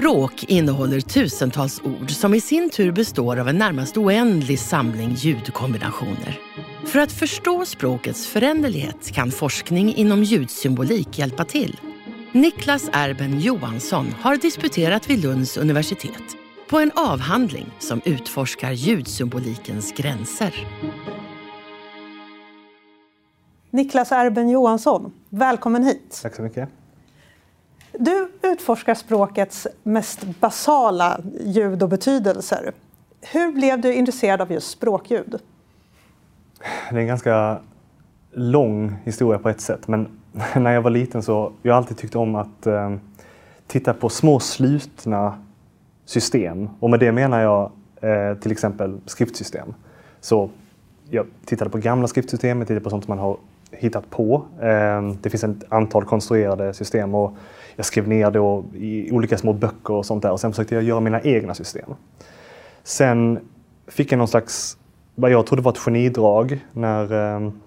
Språk innehåller tusentals ord som i sin tur består av en närmast oändlig samling ljudkombinationer. För att förstå språkets föränderlighet kan forskning inom ljudsymbolik hjälpa till. Niklas Erben Johansson har disputerat vid Lunds universitet på en avhandling som utforskar ljudsymbolikens gränser. Niklas Erben Johansson, välkommen hit. Tack så mycket. Du utforskar språkets mest basala ljud och betydelser. Hur blev du intresserad av just språkljud? Det är en ganska lång historia på ett sätt, men när jag var liten så jag alltid tyckt om att eh, titta på små slutna system. Och med det menar jag eh, till exempel skriftsystem. Så jag tittade på gamla skriftsystem, jag tittade på sånt man har hittat på. Eh, det finns ett antal konstruerade system och jag skrev ner det i olika små böcker och sånt där och sen försökte jag göra mina egna system. Sen fick jag någon slags, vad jag trodde var ett genidrag när, ehm,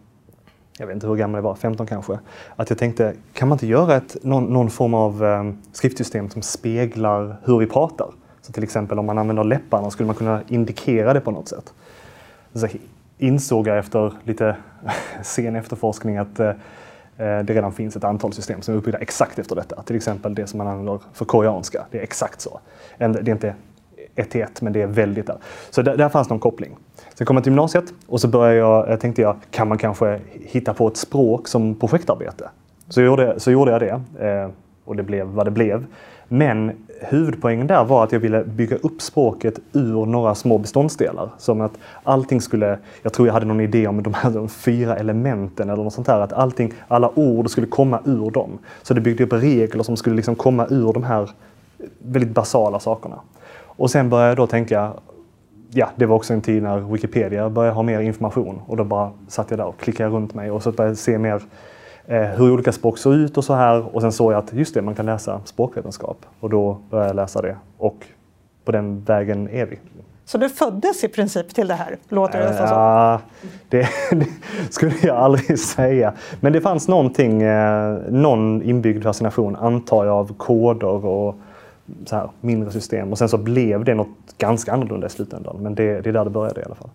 jag vet inte hur gammal jag var, 15 kanske, att jag tänkte, kan man inte göra ett, någon, någon form av ehm, skriftsystem som speglar hur vi pratar? Så till exempel om man använder läpparna skulle man kunna indikera det på något sätt. Så insåg jag efter lite sen efterforskning att eh, Eh, det redan finns ett antal system som är uppbyggda exakt efter detta. Till exempel det som man använder för koreanska. Det är exakt så. Det är inte ett till ett, men det är väldigt där. Så där, där fanns någon koppling. Sen kom jag till gymnasiet och så började jag, eh, tänkte jag, kan man kanske hitta på ett språk som projektarbete? Så gjorde, så gjorde jag det eh, och det blev vad det blev. Men huvudpoängen där var att jag ville bygga upp språket ur några små beståndsdelar. Som att allting skulle, jag tror jag hade någon idé om de här de fyra elementen eller något sånt här. Att allting, alla ord skulle komma ur dem. Så det byggde upp regler som skulle liksom komma ur de här väldigt basala sakerna. Och sen började jag då tänka, ja det var också en tid när Wikipedia började ha mer information och då bara satt jag där och klickade runt mig och så började jag se mer hur olika språk såg ut och så här. Och sen såg jag att just det, man kan läsa språkvetenskap. Och då började jag läsa det. Och på den vägen är vi. Så du föddes i princip till det här, låter det nästan Ja, det, det, skulle jag aldrig säga. Men det fanns någonting, eh, någon inbyggd fascination, antar jag, av koder och så här, mindre system. Och sen så blev det något ganska annorlunda i slutändan. Men det, det är där det började i alla fall.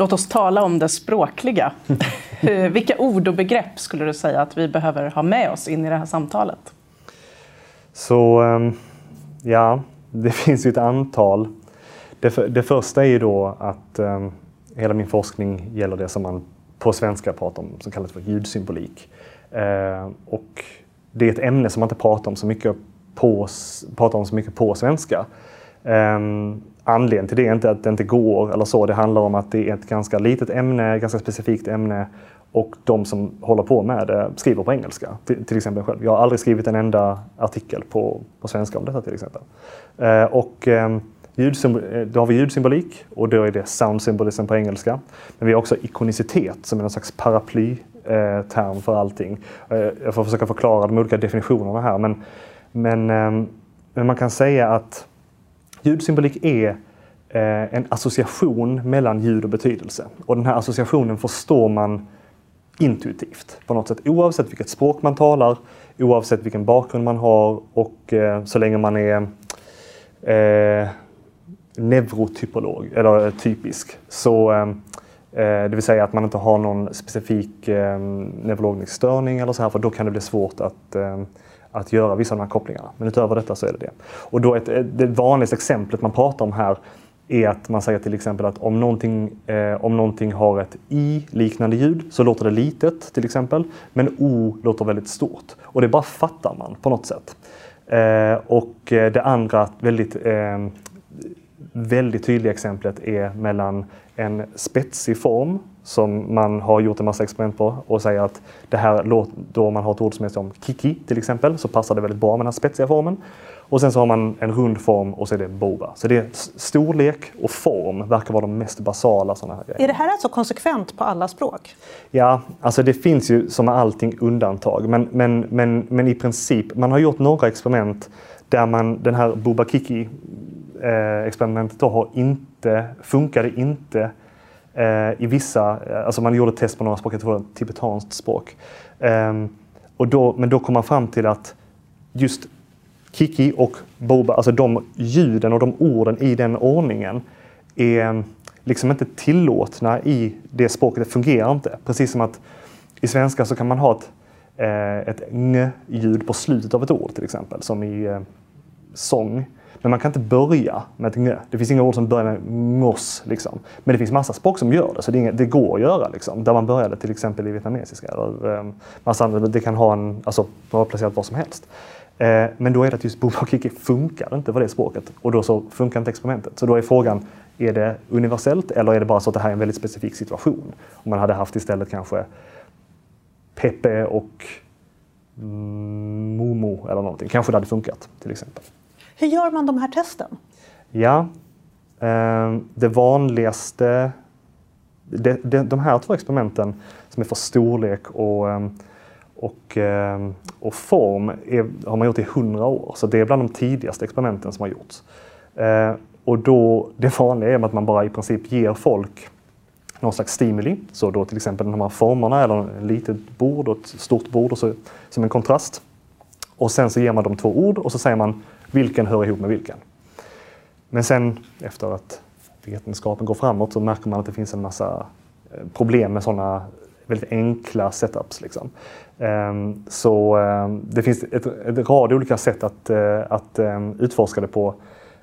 Låt oss tala om det språkliga. Vilka ord och begrepp skulle du säga att vi behöver ha med oss in i det här samtalet? Så ehm, ja, det finns ju ett antal. Det, det första är ju då att um, hela min forskning gäller det som man på svenska pratar om som kallas för ljudsymbolik. Uh, och det är ett ämne som man inte pratar om så mycket på, pratar om så mycket på svenska. Um, anledningen till det är inte att det inte går eller så. Det handlar om att det är ett ganska litet ämne, ganska specifikt ämne och de som håller på med det skriver på engelska. Till, till exempel själv. Jag har aldrig skrivit en enda artikel på, på svenska om detta till exempel. Eh, och ehm, eh, då har vi ljudsymbolik och då är det sound symbolism på engelska. Men vi har också ikonicitet som är någon slags paraplyterm eh, för allting. Jag får försöka förklara de olika definitionerna här men men, ehm, men man kan säga att ljudsymbolik är en association mellan ljud och betydelse. Och den här associationen förstår man intuitivt på något sätt. Oavsett vilket språk man talar, oavsett vilken bakgrund man har och eh, så länge man är eh, neurotypolog, eller eh, typisk. Så, eh, eh, det vill säga att man inte har någon specifik eh, neurologisk störning eller så här, för då kan det bli svårt att eh, att göra vissa av de här kopplingarna. Men utöver detta så är det det. Och då ett, det vanligaste exemplet man pratar om här är att man säger till exempel att om någonting, eh, om någonting har ett i-liknande ljud så låter det litet till exempel, men o låter väldigt stort. Och det bara fattar man på något sätt. Eh, och eh, det andra väldigt eh, väldigt tydliga exemplet är mellan en spetsig form som man har gjort en massa experiment på och säger att det här låter, då man har ett ord som är som kiki till exempel så passar det väldigt bra med den här spetsiga formen. Och sen så har man en rund form och så är det boba. Så det är storlek och form verkar vara de mest basala sådana här grejer. Är det här alltså konsekvent på alla språk? Ja, alltså det finns ju som med allting undantag. Men, men, men, men i princip, man har gjort några experiment där man, den här Bubakiki eh, experimentet då har inte, funkade inte eh, i vissa, eh, alltså man gjorde test på några språk, jag tror det var ett tibetanskt språk. Eh, och då, men då kom man fram till att just Kiki och Boba, alltså de ljuden och de orden i den ordningen är liksom inte tillåtna i det språket. Det fungerar inte. Precis som att i svenska så kan man ha ett, eh, ett ng-ljud på slutet av ett ord till exempel, som i eh, sång. Men man kan inte börja med ett ng. Det finns inga ord som börjar med ngos. Liksom. Men det finns massa språk som gör det, så det, inga, det går att göra. Liksom. Där man började till exempel i vietnamesiska. Eller, um, massa andra, det kan ha en, alltså, vara placerat var som helst. Eh, men då är det att just booba och Kiki funkar inte på det språket och då så funkar inte experimentet. Så då är frågan, är det universellt eller är det bara så att det här är en väldigt specifik situation? Om man hade haft istället kanske Pepe och Momo eller någonting. Kanske det hade funkat till exempel. Hur gör man de här testen? Ja, ehm, det vanligaste, de, här två experimenten som är för storlek och ehm, och, ehm, och form är, har man gjort i hundra år, så det är bland de tidigaste experimenten som har gjorts. Eh, och då, det vanliga är att man bara i princip ger folk någon slags stimuli, så då till exempel de här formerna eller ett litet bord och ett stort bord och så, som en kontrast. Och sen så ger man dem två ord och så säger man vilken hör ihop med vilken. Men sen efter att vetenskapen går framåt så märker man att det finns en massa eh, problem med sådana väldigt enkla setups. Liksom. Ehm, så ehm, det finns ett, ett rad olika sätt att, eh, att ehm, utforska det på.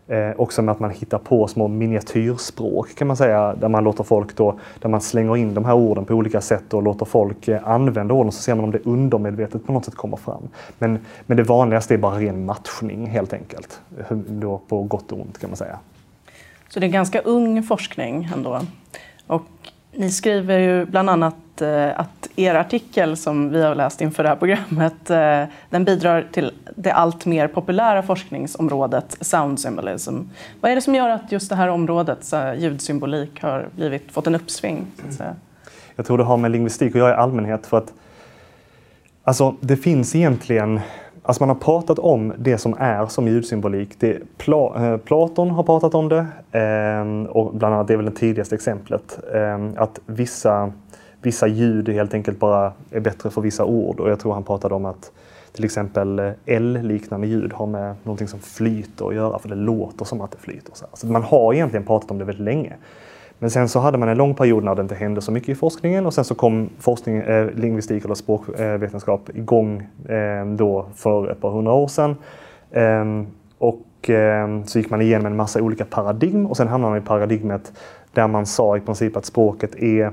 Eh, också med att man hittar på små miniatyrspråk kan man säga, där man låter folk då, där man slänger in de här orden på olika sätt och låter folk eh, använda orden så ser man om det undermedvetet på något sätt kommer fram. Men, men det vanligaste är bara ren matchning helt enkelt, då på gott och ont kan man säga. Så det är ganska ung forskning ändå. Och ni skriver ju bland annat Eh, att er artikel som vi har läst inför det här programmet eh, den bidrar till det allt mer populära forskningsområdet sound symbolism. Vad är det som gör att just det här området, ljudsymbolik, har blivit, fått en uppsving? Jag tror det har med lingvistik att göra i allmänhet. För att, alltså, det finns egentligen Alltså man har pratat om det som är som ljudsymbolik. Det, Pla, eh, Platon har pratat om det eh, och bland annat det är väl det tidigaste exemplet. Eh, att vissa vissa ljud helt enkelt bara är bättre för vissa ord. Och jag tror han pratade om att till exempel eh, L-liknande ljud har med någonting som flyter att göra, för det låter som att det flyter. Så alltså, man har egentligen pratat om det väldigt länge. Men sen så hade man en lång period när det inte hände så mycket i forskningen och sen så kom forskning, eh, lingvistik eller språkvetenskap igång eh, då för ett par hundra år sedan. Eh, och eh, så gick man igenom en massa olika paradigm och sen hamnade man i paradigmet där man sa i princip att språket är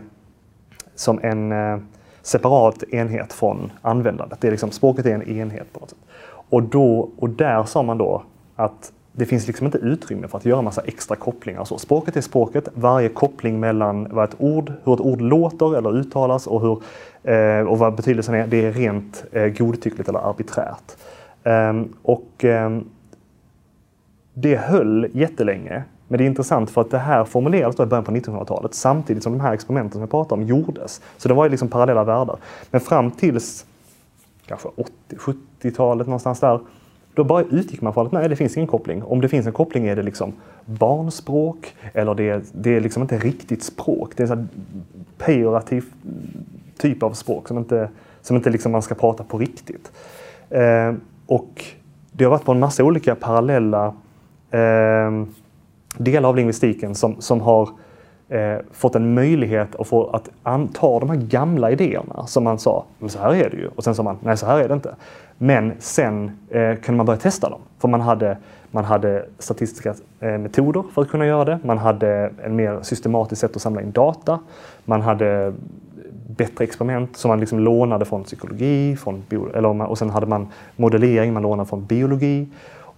som en eh, separat enhet från användandet. Det är liksom, språket är en enhet på något sätt. Och, då, och där sa man då att det finns liksom inte utrymme för att göra massa extra kopplingar. Så språket är språket. Varje koppling mellan vad ett ord, hur ett ord låter eller uttalas och, hur, eh, och vad betydelsen är, det är rent eh, godtyckligt eller arbiträrt. Eh, och eh, det höll jättelänge men det är intressant för att det här formulerades i början på 1900-talet samtidigt som de här experimenten som jag pratar om gjordes. Så det var ju liksom parallella världar. Men fram tills kanske 80-70-talet någonstans där, då bara utgick man från att nej, det finns ingen koppling. Om det finns en koppling är det liksom barnspråk eller det är, det är liksom inte riktigt språk. Det är en pejorativ typ av språk som inte, som inte liksom man ska prata på riktigt. Eh, och det har varit på en massa olika parallella eh, delar av lingvistiken som, som har eh, fått en möjlighet att få att anta de här gamla idéerna som man sa, men så här är det ju. Och sen sa man, nej så här är det inte. Men sen eh, kunde man börja testa dem. För man hade, man hade statistiska eh, metoder för att kunna göra det. Man hade en mer systematiskt sätt att samla in data. Man hade bättre experiment som man liksom lånade från psykologi, från bio, eller, och sen hade man modellering man lånade från biologi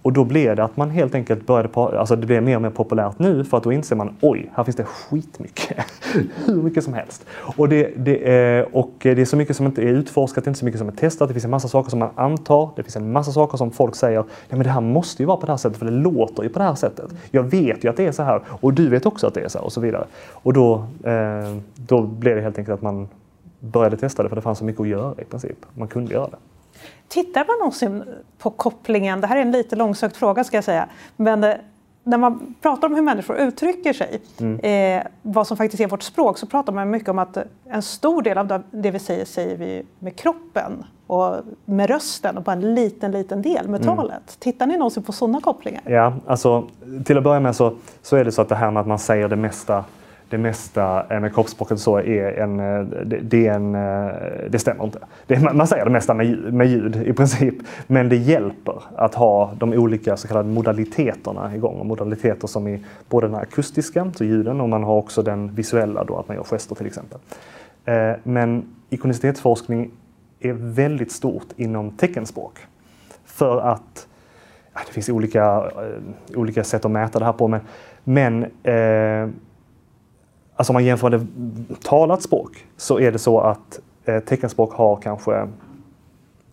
och då blev det att man helt enkelt började, pa- alltså det blev mer och mer populärt nu för att då inser man oj, här finns det skitmycket. Hur mycket som helst. Och det, det, är, och det är så mycket som inte är utforskat, det är inte så mycket som är testat, det finns en massa saker som man antar, det finns en massa saker som folk säger, ja men det här måste ju vara på det här sättet för det låter ju på det här sättet. Jag vet ju att det är så här och du vet också att det är så här och så vidare. Och då, eh, då blev det helt enkelt att man började testa det för det fanns så mycket att göra i princip. Man kunde göra det. Tittar man någonsin på kopplingen, det här är en lite långsökt fråga ska jag säga, men eh, när man pratar om hur människor uttrycker sig, eh, vad som faktiskt är vårt språk, så pratar man mycket om att en stor del av det vi säger, säger vi med kroppen och med rösten och bara en liten, liten del med talet. Tittar ni någonsin på sådana kopplingar? Ja, alltså till att börja med så, så är det så att det här med att man säger det mesta det mesta eh, med kroppsspråket så är en, eh, det, det, är en, eh, det stämmer inte. Det, man säger det mesta med ljud, med ljud i princip, men det hjälper att ha de olika så kallade modaliteterna igång. Och modaliteter som är både den akustiska, så ljuden, och man har också den visuella, då, att man gör gester till exempel. Men ikonicitetsforskning är väldigt stort inom teckenspråk. För att det finns olika, olika sätt att mäta det här på, men, men eh, alltså om man jämför med talat språk så är det så att eh, teckenspråk har kanske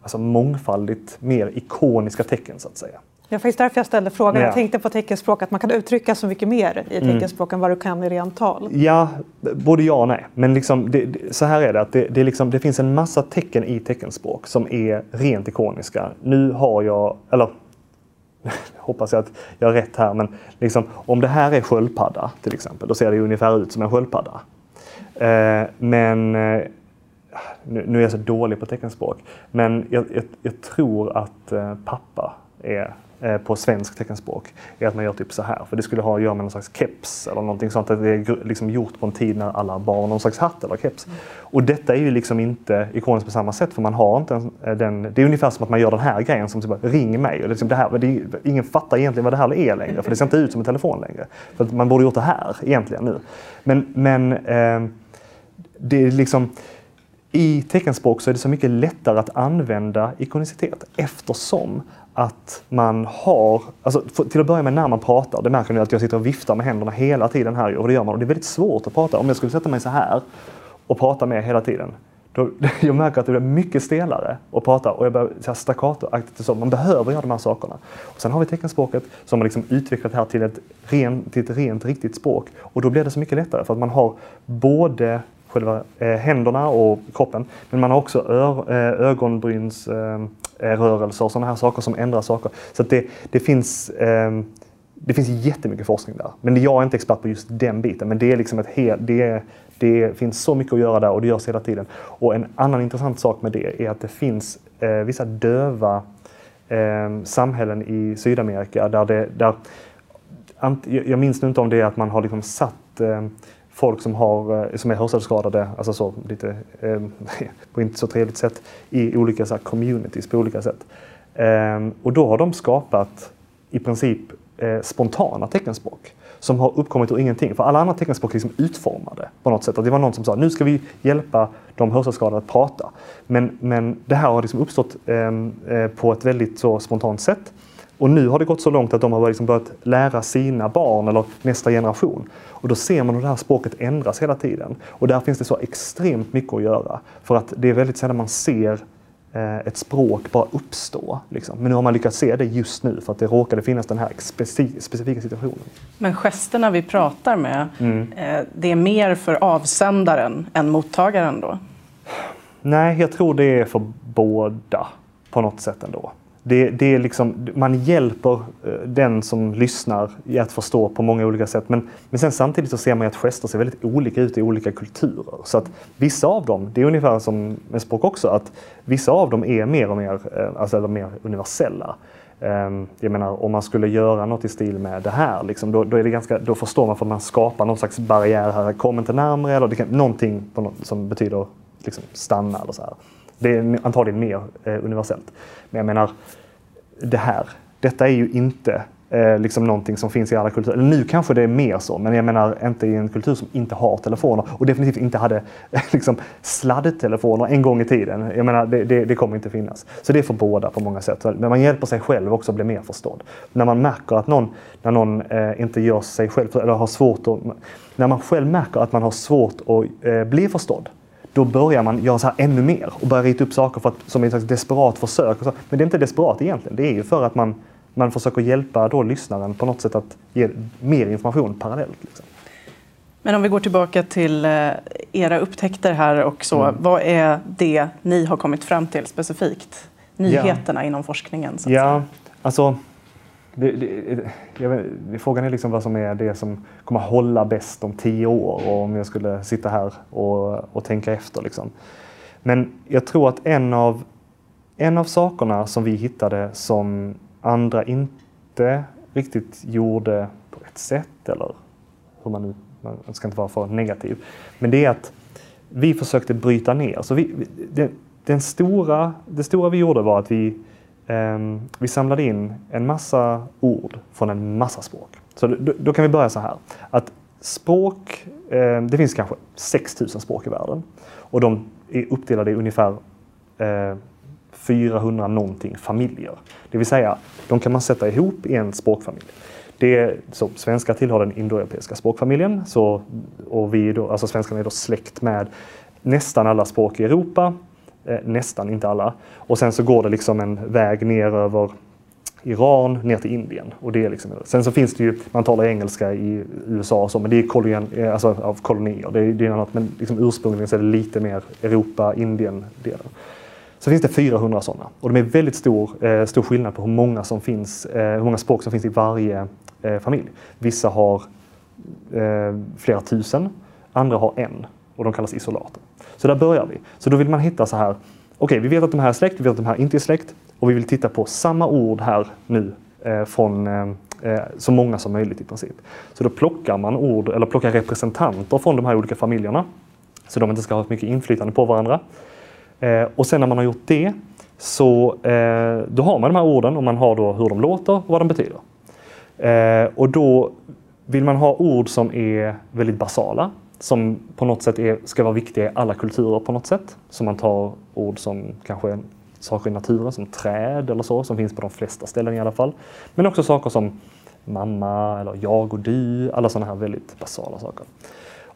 alltså mångfaldigt mer ikoniska tecken så att säga. Var faktiskt därför jag ställde frågan. Ja. Jag tänkte på teckenspråk, att man kan uttrycka så mycket mer i mm. teckenspråk mm. än vad du kan i rent tal. Ja, både ja och nej. Men liksom, det, det, så här är det, att det, det, liksom, det finns en massa tecken i teckenspråk som är rent ikoniska. Nu har jag, eller hoppas jag att jag har rätt här, men liksom, om det här är sköldpadda till exempel, då ser det ungefär ut som en sköldpadda. Eh, men eh, nu, nu, är jag så dålig på teckenspråk, men jag, jag, jag tror att eh, pappa är på svensk teckenspråk är att man gör typ så här. För det skulle ha att göra med någon slags keps eller någonting sånt. Att det är liksom gjort på en tid när alla bar någon slags hatt eller keps. Mm. Och detta är ju liksom inte ikoniskt på samma sätt för man har inte eh, den. Det är ungefär som att man gör den här grejen som typ ring mig. Och liksom det här, det, ingen fattar egentligen vad det här är längre för det ser inte ut som en telefon längre. För man borde gjort det här egentligen nu. Men, men eh, det är liksom i teckenspråk så är det så mycket lättare att använda ikonicitet eftersom att man har, alltså till att börja med när man pratar, det märker ni att jag sitter och viftar med händerna hela tiden här och det gör man och det är väldigt svårt att prata. Om jag skulle sätta mig så här och prata med hela tiden, då, jag märker att det blir mycket stelare att prata och jag börjar staccato-aktigt så. Man behöver göra de här sakerna. Och sen har vi teckenspråket som har liksom utvecklat här till ett, ren, till ett rent, riktigt språk och då blir det så mycket lättare för att man har både själva eh, händerna och kroppen. Men man har också ör, eh, ögonbryns eh, Eh, rörelser och sådana här saker som ändrar saker. Så det, det, finns, eh, det finns jättemycket forskning där. Men jag är inte expert på just den biten. Men det är liksom ett hel, det, det finns så mycket att göra där och det görs hela tiden. Och en annan intressant sak med det är att det finns eh, vissa döva eh, samhällen i Sydamerika där det, där, jag minns nu inte om det är att man har liksom satt eh, folk som, har, eh, som är hörselskadade, alltså så lite, ehm, på inte så trevligt sätt, i olika så här, communities på olika sätt. Ehm, och då har de skapat i princip eh, spontana teckenspråk som har uppkommit ur ingenting. För alla andra teckenspråk är liksom utformade på något sätt. Att det var någon som sa nu ska vi hjälpa de hörselskadade att prata. Men, men det här har liksom uppstått ehm, eh, på ett väldigt så spontant sätt. Och nu har det gått så långt att de har liksom börjat lära sina barn eller nästa generation. Och då ser man hur det här språket ändras hela tiden. Och där finns det så extremt mycket att göra. För att det är väldigt sällan man ser eh, ett språk bara uppstå. Liksom. Men nu har man lyckats se det just nu för att det råkade finnas den här specifika situationen. Men gesterna vi pratar med, mm. Eh, det är mer för avsändaren än mottagaren då? Nej, jag tror det är för båda på något sätt ändå. Det, det är liksom, man hjälper eh, den som lyssnar i att förstå på många olika sätt. Men, men sen samtidigt så ser man att gester ser väldigt olika ut i olika kulturer. Så att vissa av dem, det är ungefär som med språk också, att vissa av dem är mer och mer, eh, alltså, eller mer universella. Ehm, jag menar om man skulle göra något i stil med det här, liksom, då, då, är det ganska, då förstår man för att man skapar någon slags barriär här, kom inte närmare eller det kan, någonting något, som betyder liksom, stanna eller så här. Det är antagligen mer eh, universellt. Men jag menar, det här, detta är ju inte eh, liksom någonting som finns i alla kulturer. Nu kanske det är mer så, men jag menar inte i en kultur som inte har telefoner och definitivt inte hade liksom, sladdtelefoner en gång i tiden. Jag menar, det, det, det kommer inte finnas. Så det är för båda på många sätt. Men man hjälper sig själv också att bli mer förstådd. När man märker att någon, när någon eh, inte gör sig själv, eller har svårt att... När man själv märker att man har svårt att eh, bli förstådd, då börjar man göra så här ännu mer och börjar rita upp saker för att, som ett desperat försök. Men det är inte desperat egentligen. Det är ju för att man man försöker hjälpa då lyssnaren på något sätt att ge mer information parallellt. Liksom. Men om vi går tillbaka till eh, era upptäckter här och så. Mm. Vad är det ni har kommit fram till specifikt? Nyheterna ja. inom forskningen? Så ja, säga. alltså det, det, vet, frågan är liksom vad som är det som kommer hålla bäst om tio år och om jag skulle sitta här och, och tänka efter. Liksom. Men jag tror att en av, en av sakerna som vi hittade som andra inte riktigt gjorde på rätt sätt eller hur man nu, man ska inte vara för negativ. Men det är att vi försökte bryta ner. Så vi, den, den stora, det stora vi gjorde var att vi, Ehm, vi samlade in en massa ord från en massa språk. Så då, då kan vi börja så här. Att språk, ehm, det finns kanske 6000 språk i världen och de är uppdelade i ungefär eh, 400 någonting familjer. Det vill säga, de kan man sätta ihop i en språkfamilj. Det är, så, svenska tillhör den indoeuropeiska språkfamiljen så, och vi då, alltså svenskarna är då släkt med nästan alla språk i Europa. Eh, nästan, inte alla. Och sen så går det liksom en väg ner över Iran ner till Indien. Och det är liksom, sen så finns det ju, man talar engelska i USA och så, men det är kolonien, eh, alltså av kolonier. Det är, det är annat, men liksom ursprungligen så är det lite mer Europa-Indien-delen. Så finns det 400 sådana och det är väldigt stor, eh, stor skillnad på hur många, som finns, eh, hur många språk som finns i varje eh, familj. Vissa har eh, flera tusen, andra har en och de kallas isolater. Så där börjar vi. Så då vill man hitta så här, okej okay, vi vet att de här är släkt, vi vet att de här inte är släkt och vi vill titta på samma ord här nu eh, från eh, eh så många som möjligt i princip. Så då plockar man ord, eller plockar representanter från de här olika familjerna så de inte ska ha så mycket inflytande på varandra. Eh, och sen när man har gjort det så eh, då har man de här orden och man har då hur de låter och vad de betyder. Eh, och då vill man ha ord som är väldigt basala, som på något sätt är, ska vara viktiga i alla kulturer på något sätt. Så man tar ord som kanske saker i naturen, som träd eller så, som finns på de flesta ställen i alla fall. Men också saker som mamma eller jag och du, alla sådana här väldigt basala saker.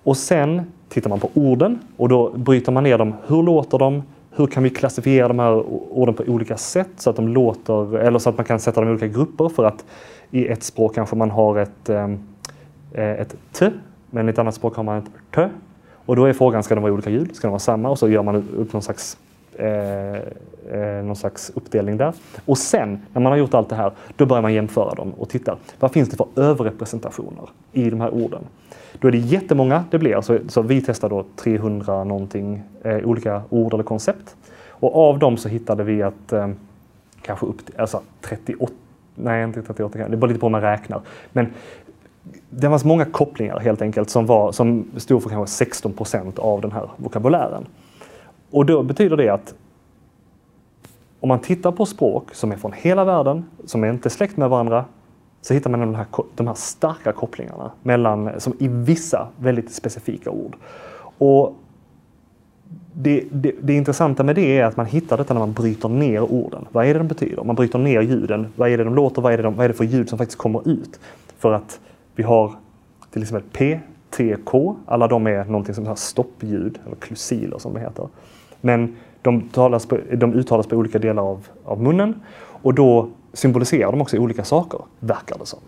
Och sen tittar man på orden och då bryter man ner dem. Hur låter de? hur kan vi klassifiera de här orden på olika sätt så att de låter, eller så att man kan sätta dem i olika grupper för att i ett språk kanske man har ett, eh, ett t, men i ett annat språk har man ett tö. Och då är frågan, ska de vara olika ljud? Ska de vara samma? Och så gör man upp någon slags, eh, eh, någon slags uppdelning där. Och sen, när man har gjort allt det här, då börjar man jämföra dem och titta, vad finns det för överrepresentationer i de här orden? Då är det jättemånga det blir. Så, så vi testar då 300 någonting eh, olika ord eller koncept. Och av dem så hittade vi att eh, kanske upp till alltså 38, nej inte 38, det är bara lite på hur man räknar. Men det fanns många kopplingar helt enkelt som, var, som stod för kanske 16 procent av den här vokabulären. Och då betyder det att om man tittar på språk som är från hela världen, som är inte släkt med varandra, så hittar man de här, de här starka kopplingarna mellan, som i vissa väldigt specifika ord. Och det, det, det, intressanta med det är att man hittar detta när man bryter ner orden. Vad är det de betyder? Man bryter ner ljuden. Vad är det de låter? Vad är det, de, vad är det för ljud som faktiskt kommer ut? För att vi har till exempel P, T, K. Alla de är någonting som har stoppljud, eller klusiler som det heter. Men de, talas på, de uttalas på olika delar av, av munnen och då symboliserar de också olika saker, verkar det som.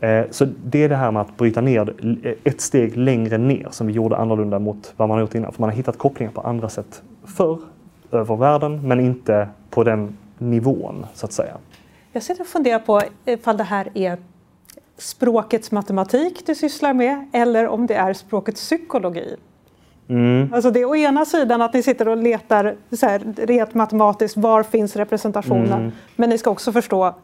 Eh, så det är det här med att bryta ner eh, ett steg längre ner som vi gjorde annorlunda mot vad man har gjort innan. För man har hittat kopplingar på andra sätt förr över världen, men inte på den nivån så att säga. Jag sitter och funderar på eh, ifall det här är språkets matematik du sysslar med eller om det är språkets psykologi. Mm. Alltså det är å ena sidan att ni sitter och letar så här, rent matematiskt, var finns representationen? Mm. Men ni ska också förstå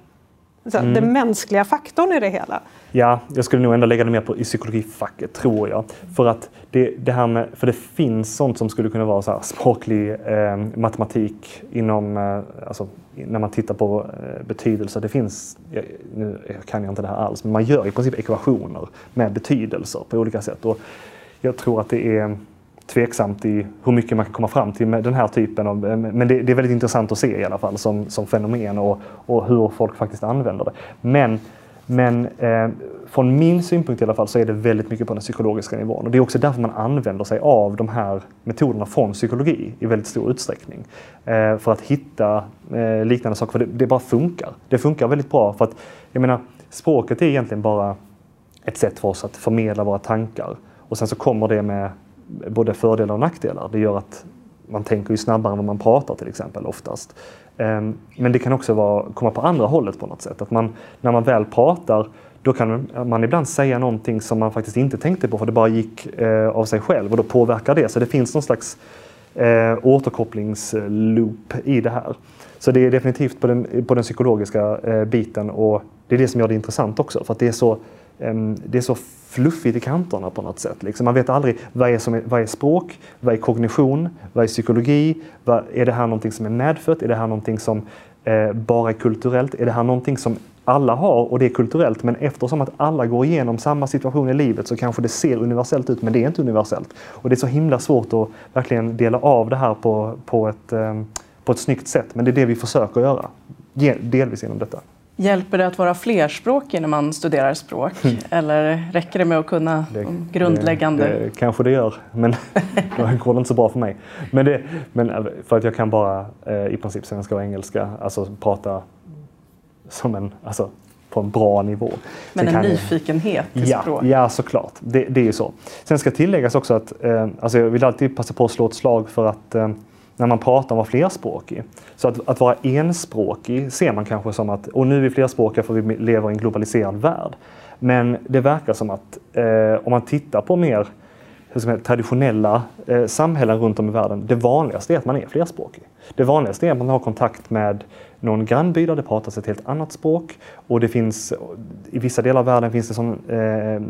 så, mm. den mänskliga faktorn i det hela. Ja, jag skulle nog ändå lägga det mer på, i psykologifacket, tror jag. För att det, det här med, för det finns sånt som skulle kunna vara så här, språklig eh, matematik inom, eh, alltså, när man tittar på eh, betydelse. Det finns, jag, nu kan jag inte det här alls, men man gör i princip ekvationer med betydelser på olika sätt. Och jag tror att det är tveksamt i hur mycket man kan komma fram till med den här typen av... Eh, men det, det är väldigt intressant att se i alla fall som, som fenomen och, och hur folk faktiskt använder det. Men men eh, från min synpunkt i alla fall så är det väldigt mycket på den psykologiska nivån. Och det är också därför man använder sig av de här metoderna från psykologi i väldigt stor utsträckning. Eh, för att hitta eh, liknande saker, för det, det, bara funkar. Det funkar väldigt bra för att, jag menar, språket är egentligen bara ett sätt för oss att förmedla våra tankar. Och sen så kommer det med både fördelar och nackdelar. Det gör att man tänker ju snabbare än vad man pratar till exempel oftast. Ehm, men det kan också vara, komma på andra hållet på något sätt. Att man, när man väl pratar då kan man ibland säga någonting som man faktiskt inte tänkte på för det bara gick eh, av sig själv och då påverkar det. Så det finns någon slags eh, återkopplingsloop i det här. Så det är definitivt på den, på den psykologiska eh, biten och det är det som gör det intressant också för att det är så, Ehm, det är så fluffigt i kanterna på något sätt. Liksom man vet aldrig vad är, som är, vad är språk, vad är kognition, vad är psykologi, vad, är det här någonting som är medfött, är det här någonting som eh, bara är kulturellt, är det här någonting som alla har och det är kulturellt men eftersom att alla går igenom samma situation i livet så kanske det ser universellt ut men det är inte universellt. Och det är så himla svårt att verkligen dela av det här på, på, ett, eh, på ett snyggt sätt men det är det vi försöker göra, delvis genom detta. Hjälper det att vara flerspråkig när man studerar språk? Mm. Eller räcker det med att kunna det, grundläggande? Det, det, kanske det gör, men då går det inte så bra för mig. Men, det, men eh, för att jag kan bara eh, i princip svenska och engelska, alltså prata som en, alltså, på en bra nivå. Men en nyfikenhet till ja, språk? Ja, såklart. Det, det är ju så. Sen ska tilläggas också att eh, alltså jag vill alltid passa på att slå ett slag för att eh, när man pratar om att vara flerspråkig. Så att, att vara enspråkig ser man kanske som att, och nu är vi flerspråkiga för vi lever i en globaliserad värld. Men det verkar som att eh, om man tittar på mer säga, traditionella eh, samhällen runt om i världen, det vanligaste är att man är flerspråkig. Det vanligaste är att man har kontakt med någon grannby där det pratas ett helt annat språk och det finns, i vissa delar av världen finns det sån, eh,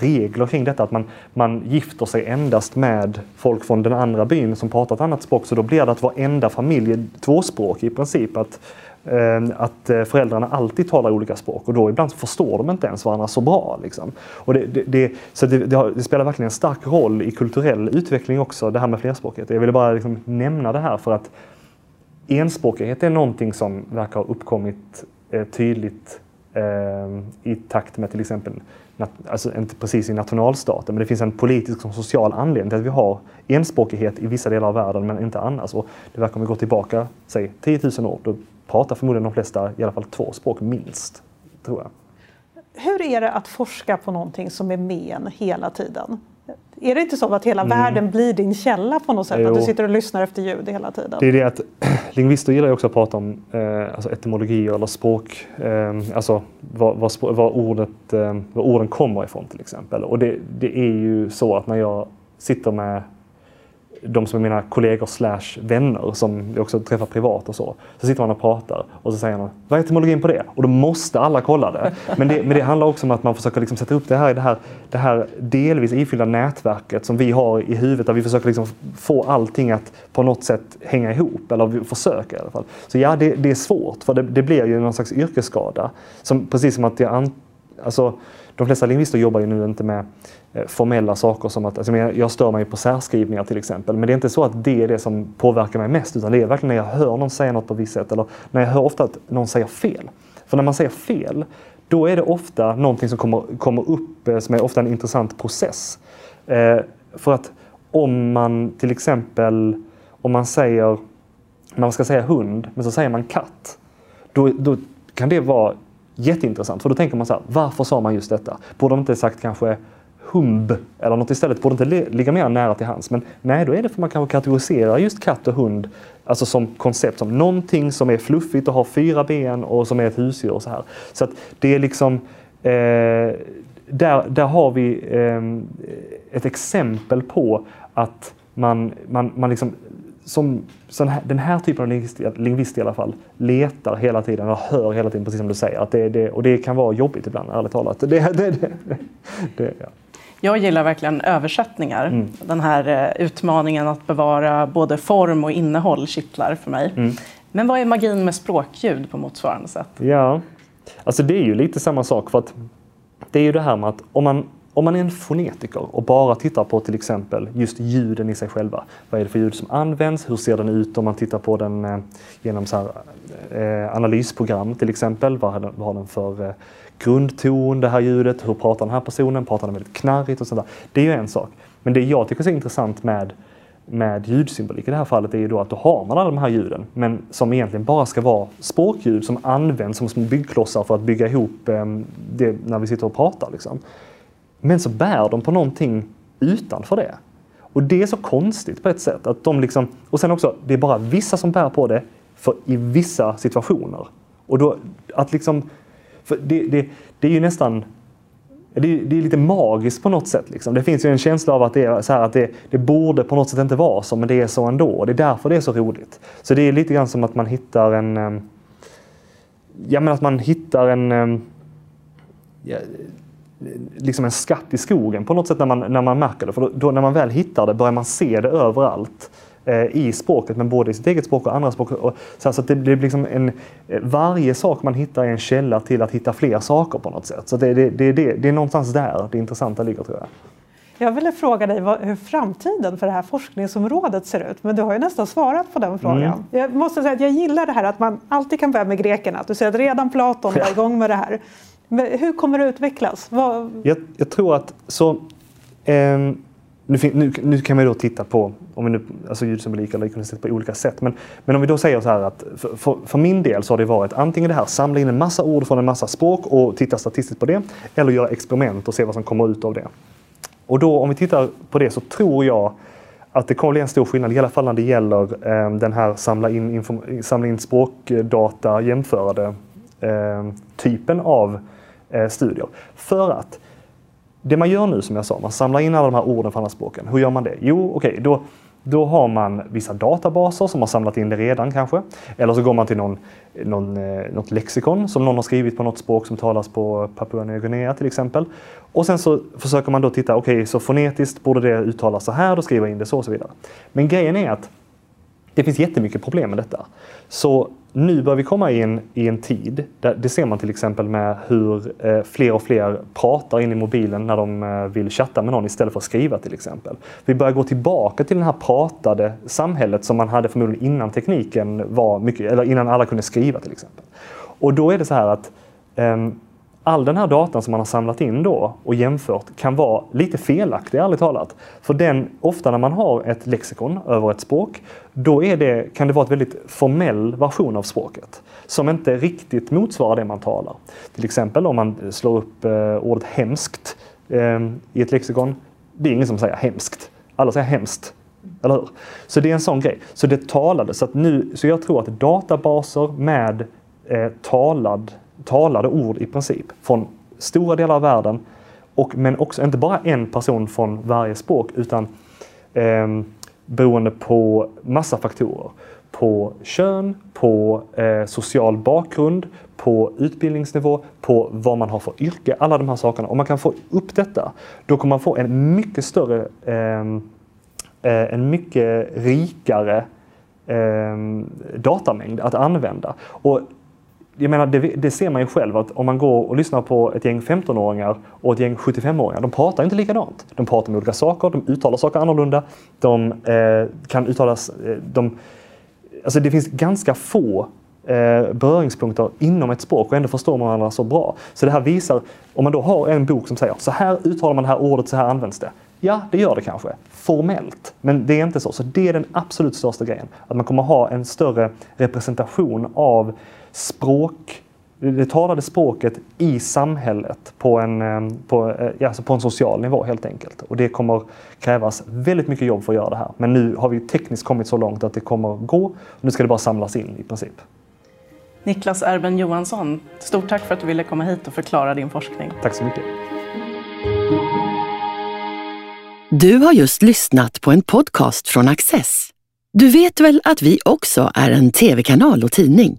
regler kring detta att man, man gifter sig endast med folk från den andra byn som pratar ett annat språk så då blir det att varenda familj är tvåspråkig i princip. Att, eh, att eh, föräldrarna alltid talar olika språk och då ibland förstår de inte ens varandra så bra. Liksom. Och det, det, det så det, det, har, det, spelar verkligen en stark roll i kulturell utveckling också, det här med flerspråkighet. Jag ville bara liksom nämna det här för att enspråkighet är någonting som verkar ha uppkommit eh, tydligt eh, i takt med till exempel, alltså inte precis i nationalstaten, men det finns en politisk och social anledning till att vi har enspråkighet i vissa delar av världen men inte annars. Och det verkar om vi går tillbaka, säg 10 000 år, då pratar förmodligen de flesta i alla fall två språk minst, tror jag. Hur är det att forska på någonting som är med en hela tiden? Är det inte så att hela mm. världen blir din källa på något sätt? Jo. Att du sitter och lyssnar efter ljud hela tiden? Det är det att lingvister gillar ju också att prata om eh, alltså etymologi eller språk, eh, alltså var, var, var, ordet, eh, var orden kommer ifrån till exempel. Och det, det är ju så att när jag sitter med de som är mina kollegor slash vänner som jag också träffar privat och så. Så sitter man och pratar och så säger man vad är etymologin på det? Och då måste alla kolla det. Men det, men det handlar också om att man försöker liksom sätta upp det här i det här, det här delvis ifyllda nätverket som vi har i huvudet där vi försöker liksom få allting att på något sätt hänga ihop. Eller vi försöker i alla fall. Så ja, det, det är svårt för det, det, blir ju någon slags yrkesskada. Som, precis som att jag alltså, de flesta lingvister jobbar ju nu inte med eh, formella saker som att, alltså jag stör mig på särskrivningar till exempel, men det är inte så att det är det som påverkar mig mest, utan det är verkligen när jag hör någon säga något på visst sätt, eller när jag hör ofta att någon säger fel. För när man säger fel, då är det ofta någonting som kommer, kommer upp eh, som är ofta en intressant process. Eh, för att om man till exempel, om man säger, man ska säga hund, men så säger man katt, då, då kan det vara jätteintressant. För då tänker man så här, varför sa man just detta? Borde de inte sagt kanske humb eller något istället borde inte ligga mer nära till hands. Men nej, då är det för man kanske kategoriserar just katt och hund alltså som koncept som någonting som är fluffigt och har fyra ben och som är ett husdjur och så här. Så att det är liksom eh, där, där har vi eh, ett exempel på att man, man, man liksom som här, den här typen av lingvist, lingvist i alla fall letar hela tiden och hör hela tiden, precis som du säger. Att det, det, och det kan vara jobbigt ibland, ärligt talat. Det, det, det, ja. Jag gillar verkligen översättningar. Mm. Den här eh, utmaningen att bevara både form och innehåll kittlar för mig. Mm. Men vad är magin med språkljud på motsvarande sätt? Ja, alltså det är ju lite samma sak för att det är ju det här med att om man om man är en fonetiker och bara tittar på till exempel just ljuden i sig själva. Vad är det för ljud som används? Hur ser den ut om man tittar på den eh, genom så här, eh, analysprogram till exempel? Vad har den, vad har den för eh, grundton, det här ljudet? Hur pratar den här personen? Pratar den väldigt knarrigt och sådär? Det är ju en sak. Men det jag tycker är så intressant med med ljudsymbolik i det här fallet är ju då att då har man alla de här ljuden, men som egentligen bara ska vara språkljud som används som små byggklossar för att bygga ihop eh, det när vi sitter och pratar. Liksom. Men så bär de på någonting utanför det. Och det är så konstigt på ett sätt. Att de liksom, och sen också, det är bara vissa som bär på det för i vissa situationer. Och då att liksom, det, det, det är ju nästan det är, det är, lite magiskt på något sätt. Liksom. Det finns ju en känsla av att, det, är så här, att det, det, borde på något sätt inte vara så, men det är så ändå. Det är därför det är så roligt. Så det är lite grann som att man hittar en... Eh, ja, men att man hittar en... Eh, ja, liksom en skatt i skogen på något sätt när man, när man märker det. För då, då när man väl hittar det börjar man se det överallt eh, i språket, men både i sitt eget språk och andra språk. Och, så, att det blir liksom en, eh, varje sak man hittar är en källa till att hitta fler saker på något sätt. Så det, det, det, det, det är någonstans där det intressanta ligger tror jag. Jag ville fråga dig vad, hur framtiden för det här forskningsområdet ser ut, men du har ju nästan svarat på den frågan. Mm. Jag måste säga att jag gillar det här att man alltid kan börja med grekerna. Att du säger att redan Platon var igång med det här. Men hur kommer det utvecklas? Vad... Jag, jag, tror att så... Eh, nu, nu, nu, kan man då titta på om vi nu, alltså ljudsymbolik eller ikonicitet på olika sätt. Men, men om vi då säger så här att för, för, för, min del så har det varit antingen det här samla in en massa ord från en massa språk och titta statistiskt på det. Eller göra experiment och se vad som kommer ut av det. Och då om vi tittar på det så tror jag att det kommer bli en stor skillnad, i alla fall när det gäller eh, den här samla in, inform, samla in språkdata, jämförade eh, typen av eh, Eh, studier. För att det man gör nu som jag sa, man samlar in alla de här orden från andra språken. Hur gör man det? Jo, okej, okay, då, då har man vissa databaser som har samlat in det redan kanske. Eller så går man till någon, någon, eh, något lexikon som någon har skrivit på något språk som talas på Papua Nya Guinea till exempel. Och sen så försöker man då titta, okej, okay, så fonetiskt borde det uttalas så här, då skriver jag in det så och så vidare. Men grejen är att det finns jättemycket problem med detta. Så nu börjar vi komma in i en tid, där, det ser man till exempel med hur eh, fler och fler pratar in i mobilen när de eh, vill chatta med någon istället för att skriva till exempel. Vi börjar gå tillbaka till det här pratade samhället som man hade förmodligen innan tekniken var mycket, eller innan alla kunde skriva till exempel. Och då är det så här att eh, all den här datan som man har samlat in då och jämfört kan vara lite felaktig, ärligt talat. För den, ofta när man har ett lexikon över ett språk, då är det, kan det vara en väldigt formell version av språket som inte riktigt motsvarar det man talar. Till exempel om man slår upp eh, ordet hemskt eh, i ett lexikon. Det är ingen som säger hemskt. Alla säger hemskt. Eller hur? Så det är en sån grej. Så det talade. Så, att nu, så jag tror att databaser med eh, talad talade ord i princip från stora delar av världen. Och, men också inte bara en person från varje språk utan eh, beroende på massa faktorer. På kön, på eh, social bakgrund, på utbildningsnivå, på vad man har för yrke, alla de här sakerna. Om man kan få upp detta, då kommer man få en mycket större, ehm, eh, en mycket rikare eh, datamängd att använda. Och jag menar, det, det, ser man ju själv att om man går och lyssnar på ett gäng 15-åringar och ett gäng 75-åringar, de pratar inte likadant. De pratar om olika saker, de uttalar saker annorlunda, de eh, kan uttalas... Eh, de, alltså det finns ganska få eh, beröringspunkter inom ett språk och ändå förstår man varandra så bra. Så det här visar, om man då har en bok som säger så här uttalar man det här ordet, så här används det. Ja, det gör det kanske, formellt. Men det är inte så. Så det är den absolut största grejen. Att man kommer ha en större representation av språk, det talade språket i samhället på en, eh, på, eh, alltså på en social nivå helt enkelt. Och det kommer krävas väldigt mycket jobb för att göra det här. Men nu har vi tekniskt kommit så långt att det kommer gå. Nu ska det bara samlas in i princip. Niklas Erben Johansson, stort tack för att du ville komma hit och förklara din forskning. Tack så mycket. Du har just lyssnat på en podcast från Access. Du vet väl att vi också är en tv-kanal och tidning?